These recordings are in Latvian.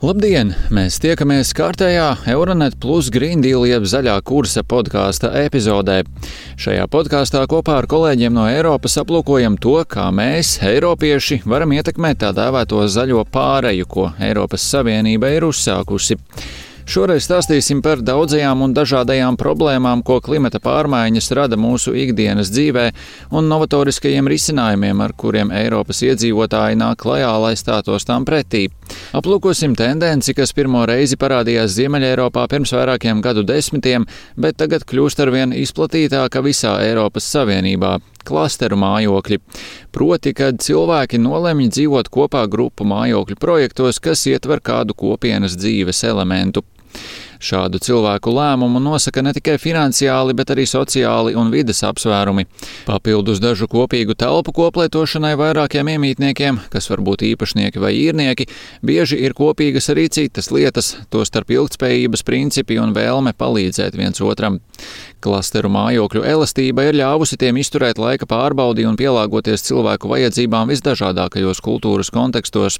Labdien! Mēs tiekamies kārtējā Euronet Plus Green Deal jeb zaļā kursa podkāsta epizodē. Šajā podkāstā kopā ar kolēģiem no Eiropas aplūkojam to, kā mēs, Eiropieši, varam ietekmēt tā dēvēto zaļo pāreju, ko Eiropas Savienība ir uzsākusi. Šoreiz stāstīsim par daudzajām un dažādajām problēmām, ko klimata pārmaiņas rada mūsu ikdienas dzīvē, un novatoriskajiem risinājumiem, ar kuriem Eiropas iedzīvotāji nāk klajā, lai stātos tām pretī. Aplūkosim tendenci, kas pirmo reizi parādījās Ziemeļeiropā pirms vairākiem gadu desmitiem, bet tagad kļūst arvien izplatītāka visā Eiropas Savienībā klasteru mājokļi. Proti, kad cilvēki nolemj dzīvot kopā grupu mājokļu projektos, kas ietver kādu kopienas dzīves elementu. Šādu cilvēku lēmumu nosaka ne tikai finansiāli, bet arī sociāli un vides apsvērumi. Papildus dažu kopīgu telpu koplietošanai vairākiem iemītniekiem, kas var būt īpašnieki vai īrnieki, bieži ir kopīgas arī citas lietas, tostarp ilgtspējības principi un vēlme palīdzēt viens otram. Klasteru mājokļu elastība ir ļāvusi tiem izturēt laika pārbaudi un pielāgoties cilvēku vajadzībām visdažādākajos kultūras kontekstos.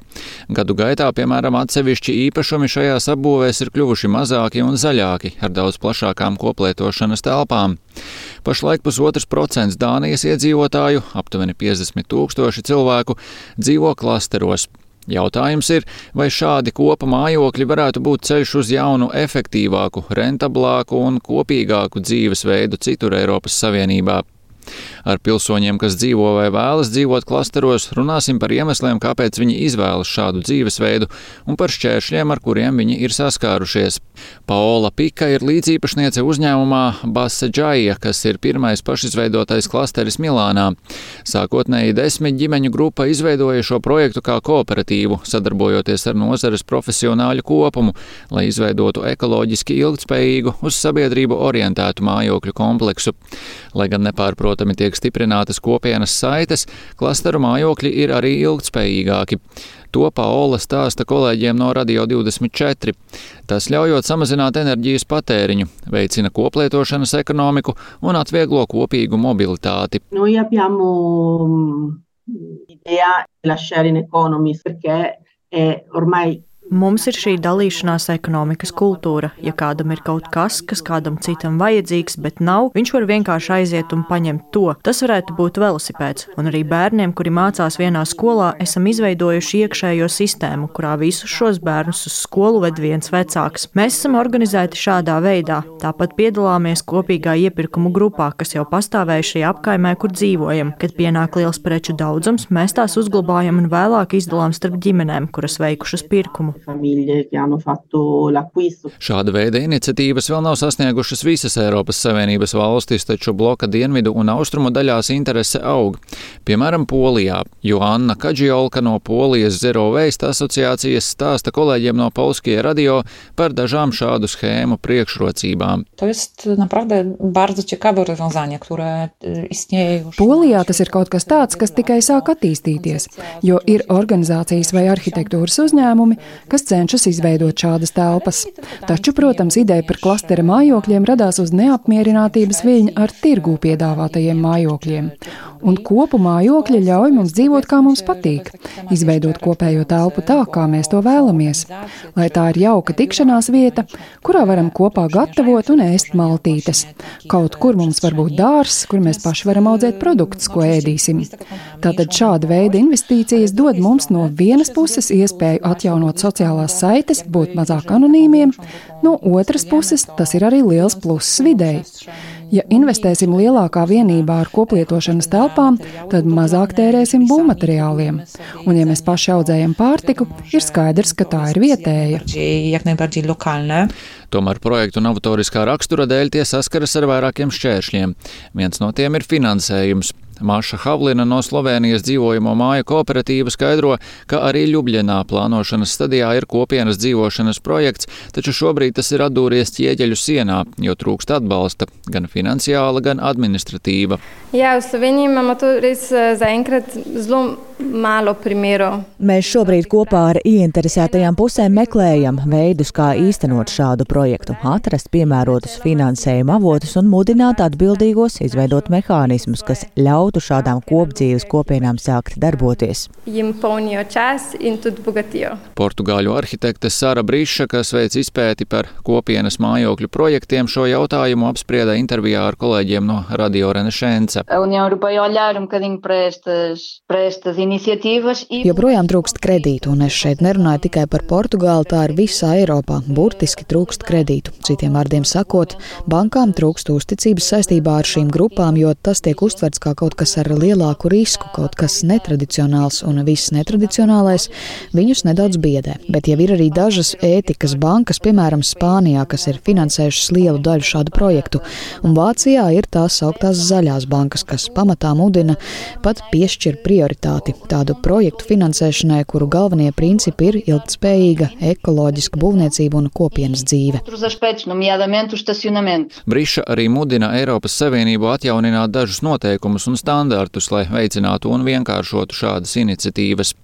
Gadu gaitā, piemēram, atsevišķi īpašumi šajās apbūvēs ir kļuvuši mazāki un zaļāki, ar daudz plašākām koplietošanas telpām. Pašlaik pusotrs procents Dānijas iedzīvotāju, aptuveni 50 tūkstoši cilvēku, dzīvo klasteros. Jautājums ir, vai šādi kopa mājokļi varētu būt ceļš uz jaunu, efektīvāku, rentablāku un kopīgāku dzīvesveidu citur Eiropas Savienībā. Ar pilsoņiem, kas dzīvo vai vēlas dzīvot klasteros, runāsim par iemesliem, kāpēc viņi izvēlas šādu dzīvesveidu un par šķēršļiem, ar kuriem viņi ir saskārušies. Paola Pika ir līdzīpašniece uzņēmumā Basa Džaija, kas ir pirmais pašizveidotais klasteris Milānā. Sākotnēji desmit ģimeņu grupa izveidoja šo projektu kā kooperatīvu, sadarbojoties ar nozares profesionāļu kopumu, lai izveidotu ekoloģiski ilgtspējīgu, uz sabiedrību orientētu mājokļu kompleksu. Lai gan nepārprotami tiek stiprinātas kopienas saites, klasteru mājokļi ir arī ilgtspējīgāki. To Paola stāsta kolēģiem no Radio 24. Tas ļaujot samazināt enerģijas patēriņu, veicina koplietošanas ekonomiku un atvieglo kopīgu mobilitāti. Noi abbiamo l'idea della sharing economy perché è ormai Mums ir šī dalīšanās ekonomikas kultūra. Ja kādam ir kaut kas, kas kādam citam vajadzīgs, bet nav, viņš var vienkārši aiziet un paņemt to. Tas varētu būt velosipēds. Un arī bērniem, kuri mācās vienā skolā, esam izveidojuši iekšējo sistēmu, kurā visus šos bērnus uz skolu ved viens vecāks. Mēs esam organizēti šādā veidā. Tāpat piedalāmies kopīgā iepirkumu grupā, kas jau pastāvēja šajā apkaimē, kur dzīvojam. Kad pienāk liels preču daudzums, mēs tās uzglabājam un vēlāk izdalām starp ģimenēm, kuras veikušas pirkumu famiglie che hanno fatto l'acquisto. Šāda veida iniciatīvas vēl nav sasniegušas visas Eiropas Savienības valstis, taču bloka dienvidu un austrumu daļās interese aug. Piemēram, Polijā, jo Anna Kadžiolka no Polijas Zero Waste asociācijas stāsta kolēģiem no Polskie radio par dažām šādu schēmu priekšrocībām. To jest naprawdę bardzo ciekawe rozwiązanie, które y, istnieje już. Polijā tas ir kaut kas tāds, kas tikai sāk attīstīties, jo ir organizācijas vai arhitektūras uzņēmumi, kas cenšas izveidot šādas telpas. Taču, protams, ideja par klastera mājokļiem radās uz neapmierinātības viļņa ar tirgū piedāvātajiem mājokļiem. Un kopu mājokļi ļauj mums dzīvot, kā mums patīk, izveidot kopējo telpu tā, kā mēs to vēlamies. Lai tā ir jauka tikšanās vieta, kurā varam kopā gatavot un ēst maltītes. Kaut kur mums var būt dārzs, kur mēs paši varam audzēt produktus, ko ēdīsim. Tātad šāda veida investīcijas dod mums no vienas puses iespēju atjaunot sociālās saites, būt mazāk anonīmiem, no otras puses tas ir arī liels pluss videi. Ja investēsim lielākā vienībā ar koplietošanas telpām, tad mazāk tērēsim būvmateriāliem. Un, ja mēs paši audzējam pārtiku, ir skaidrs, ka tā ir vietēja. Tomēr projektu novatoriskā rakstura dēļ tie saskaras ar vairākiem šķēršļiem. Viens no tiem ir finansējums. Maša Havlina no Slovenijas dzīvojamo māju kooperatīva skaidro, ka arī Ljubljanā plānošanas stadijā ir kopienas dzīvošanas projekts, taču šobrīd tas ir atdūries ķieģeļu sienā, jo trūkst atbalsta gan finansiāla, gan administratīva. Jā, uz Sloveniju imamo tu res zaenkrat primerov. Mēs šobrīd kopā ar ieinteresētajām pusēm meklējam veidus, kā īstenot šādu projektu, atrast piemērotus finansējuma avotus un mudināt atbildīgos izveidot mehānismus, kas ļautu šādām kopdzīves kopienām sākt darboties. Portugāļu arhitekte Sara Brīša, kas veic izpēti par kopienas mājokļu projektiem, šo jautājumu apsprieda intervijā ar kolēģiem no Radio Renaissance. Joprojām trūkst kredītu, un es šeit nerunāju tikai par Portugāli, tā ir visā Eiropā. Burtiski trūkst kredītu. Citiem vārdiem sakot, bankām trūkst uzticības saistībā ar šīm grupām, jo tas tiek uztverts kā kaut kas ar lielāku risku, kaut kas netradicionāls, un viss netradicionālais viņus nedaudz biedē. Bet jau ir arī dažas ētikas bankas, piemēram, Spānijā, kas ir finansējušas lielu daļu šādu projektu, un Vācijā ir tās sauktās zaļās bankas, kas pamatā mudina pat piešķir prioritāti tādu projektu finansēšanai, kuru galvenie principi ir ilgtspējīga, ekoloģiska būvniecība un kopienas dzīve. Briša arī mudina Eiropas Savienību atjaunināt dažus noteikumus un standartus, lai veicinātu un vienkāršotu šādas iniciatīvas.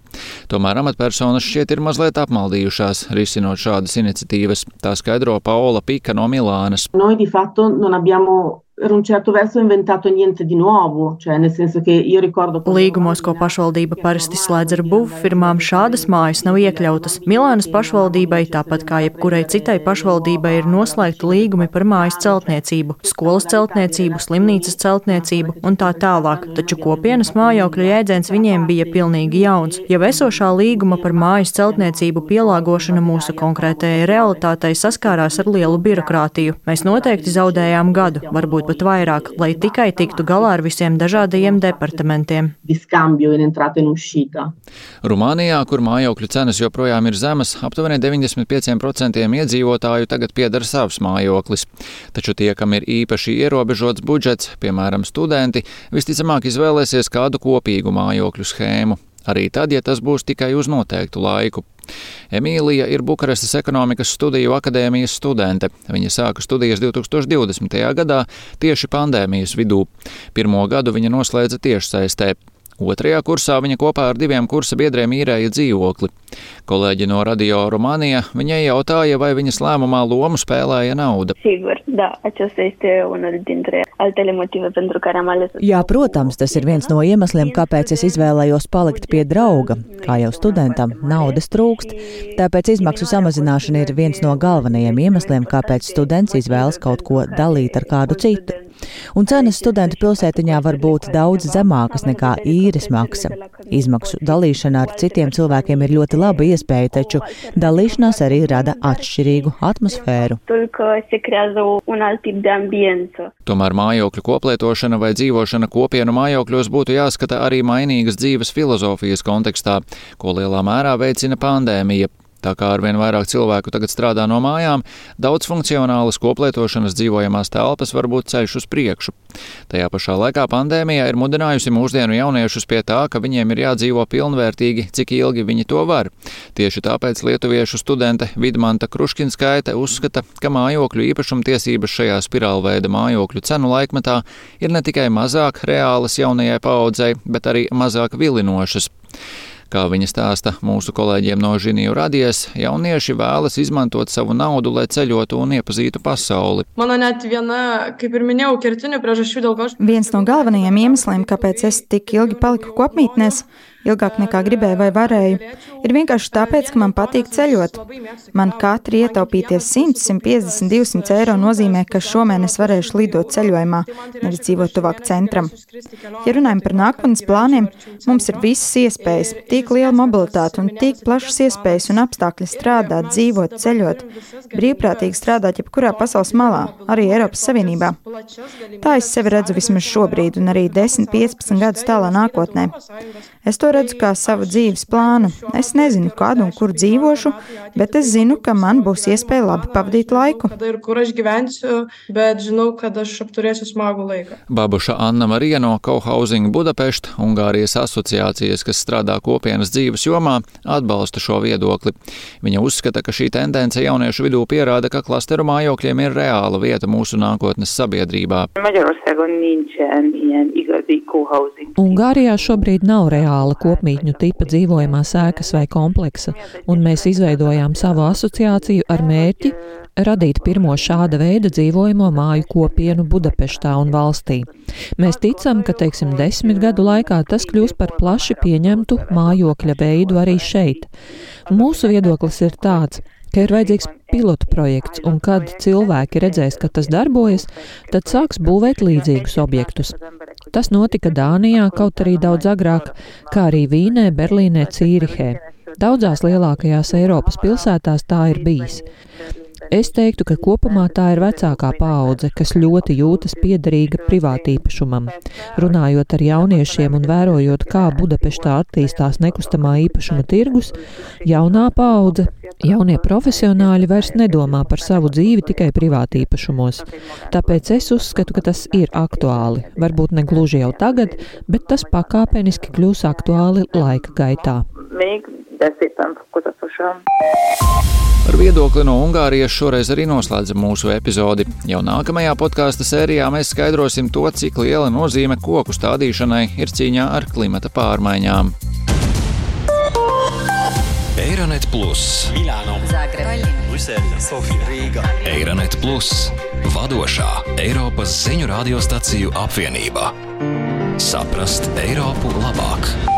Tomēr amatpersonas šķiet ir mazliet apmaldījušās, risinot šādas iniciatīvas. Tā skaidro Paola Pika no Milānas. Noi di fatto non abbiamo per un certo verso inventato niente di nuovo, cioè nel senso che io ricordo Līgumos, ko pašvaldība parasti slēdz ar būvfirmām, šādas mājas nav iekļautas. Milānas pašvaldībai, tāpat kā jebkurai citai pašvaldībai, ir noslēgti līgumi par mājas celtniecību, skolas celtniecību, slimnīcas celtniecību un tā tālāk, taču kopienas mājokļu jēdziens viņiem bija pilnīgi jauns. Jau esošā līguma par mājas celtniecību pielāgošana mūsu konkrētajai realitātei saskārās ar lielu birokrātiju. Mēs noteikti zaudējām gadu, varbūt pat vairāk, lai tikai tiktu galā ar visiem dažādajiem departamentiem. Rumānijā, kur mājokļu cenas joprojām ir zemas, aptuveni 95% iedzīvotāju tagad pieder savs mājoklis. Taču tie, kam ir īpaši ierobežots budžets, piemēram, studenti, visticamāk izvēlēsies kādu kopīgu mājokļu schēmu. Arī tad, ja tas būs tikai uz noteiktu laiku. Emīlija ir Bukarestas ekonomikas studiju akadēmijas studente. Viņa sāka studijas 2020. gadā tieši pandēmijas vidū. Pirmo gadu viņa noslēdza tiešsaistē. Otrajā kursā viņa kopā ar diviem kursa biedriem īrēja dzīvokli. Kolēģi no Radio Rumānija viņai jautāja, vai viņas lēmumā lomu spēlēja nauda. Sigur, da, altele motive pentru care am ales. Jā, protams, tas ir viens no iemesliem, kāpēc es izvēlējos palikt pie drauga. Kā jau studentam, naudas trūkst, tāpēc izmaksu samazināšana ir viens no galvenajiem iemesliem, kāpēc students izvēlas kaut ko dalīt ar kādu citu. Un cenas studentu pilsētiņā var būt daudz zemākas nekā īres maksa. Izmaksu dalīšana ar citiem cilvēkiem ir ļoti laba iespēja, taču dalīšanās arī rada atšķirīgu atmosfēru. Tomēr mājokļu koplietošana vai dzīvošana kopienu mājokļos būtu jāskata arī mainīgas dzīves filozofijas kontekstā, ko lielā mērā veicina pandēmija. Tā kā arvien vairāk cilvēku tagad strādā no mājām, daudz funkcionālas koplietošanas dzīvojamās telpas var būt ceļš uz priekšu. Tajā pašā laikā pandēmija ir mudinājusi mūsdienu jauniešus pie tā, ka viņiem ir jādzīvo pilnvērtīgi, cik ilgi viņi to var. Tieši tāpēc lietuviešu studente Vidmanta Kruškinskaite uzskata, ka mājokļu īpašumtiesības šajā spirālveida mājokļu cenu laikmetā ir ne tikai mazāk reālas jaunajai paudzei, bet arī mazāk vilinošas. Kā viņa stāsta mūsu kolēģiem no Žiniju radies, jaunieši vēlas izmantot savu naudu, lai ceļotu un iepazītu pasauli. Viens no galvenajiem iemesliem, kāpēc es tik ilgi paliku kopmītnēs, ilgāk nekā gribēju vai varēju, ir vienkārši tāpēc, ka man patīk ceļot. Man katru ietaupīties 100, 150, 200 eiro nozīmē, ka šomēnes varēšu lidot ceļojumā, nevis dzīvot tuvāk centram. Ja runājam par nākotnes plāniem, mums ir visas iespējas, tik liela mobilitāte un tik plašas iespējas un apstākļi strādāt, dzīvot, ceļot, brīvprātīgi strādāt jebkurā pasaules malā, arī Eiropas Savienībā. Tā es sevi redzu vismaz šobrīd un arī 10, 15 gadus tālā nākotnē. Es to redzu kā savu dzīves plānu. Es nezinu, kad un kur dzīvošu, bet es zinu, ka man būs iespēja labi pavadīt laiku. Babuša Anna Marija no Cohousing Budapest, Ungārijas asociācijas, kas strādā kopienas dzīves jomā, atbalsta šo viedokli. Viņa uzskata, ka šī tendence jauniešu vidū pierāda, ka klasteru mājokļiem ir reāla vieta mūsu nākotnes sabiedrībā. Ungārijā šobrīd nav reāla kopmītņu tipa dzīvojamā sēkas vai kompleksa, un mēs izveidojām savu asociāciju ar mērķi radīt pirmo šāda veida dzīvojamo māju kopienu Budapeštā un valstī. Mēs ticam, ka, teiksim, desmit gadu laikā tas kļūs par plaši pieņemtu mājokļa veidu arī šeit. Mūsu viedoklis ir tāds, ka ir vajadzīgs pilotu projekts, un kad cilvēki redzēs, ka tas darbojas, tad sāks būvēt līdzīgus objektus. Tas notika Dānijā, kaut arī daudz agrāk, kā arī Vīnē, Berlīnē, Cīrihē. Daudzās lielākajās Eiropas pilsētās tā ir bijis. Es teiktu, ka kopumā tā ir vecākā paudze, kas ļoti jūtas piederīga privātīpašumam. Runājot ar jauniešiem un vērojot, kā Budapeštā attīstās nekustamā īpašuma tirgus, jaunā paudze, jaunie profesionāļi vairs nedomā par savu dzīvi tikai privātīpašumos. Tāpēc es uzskatu, ka tas ir aktuāli. Varbūt ne gluži jau tagad, bet tas pakāpeniski kļūs aktuāli laika gaitā. De szépen fokozatosan. Ar viedokli no Ungārijas šoreiz arī noslēdzam mūsu epizodi. Jau nākamajā podkāstu sērijā mēs skaidrosim to, cik liela nozīme koku stādīšanai ir cīņā ar klimata pārmaiņām. Eironet Plus, Milāno, Zagreba, Brisele, Sofija, Rīga. Eironet Plus, vadošā Eiropas ziņu radiostaciju apvienība. Saprast Eiropu labāk!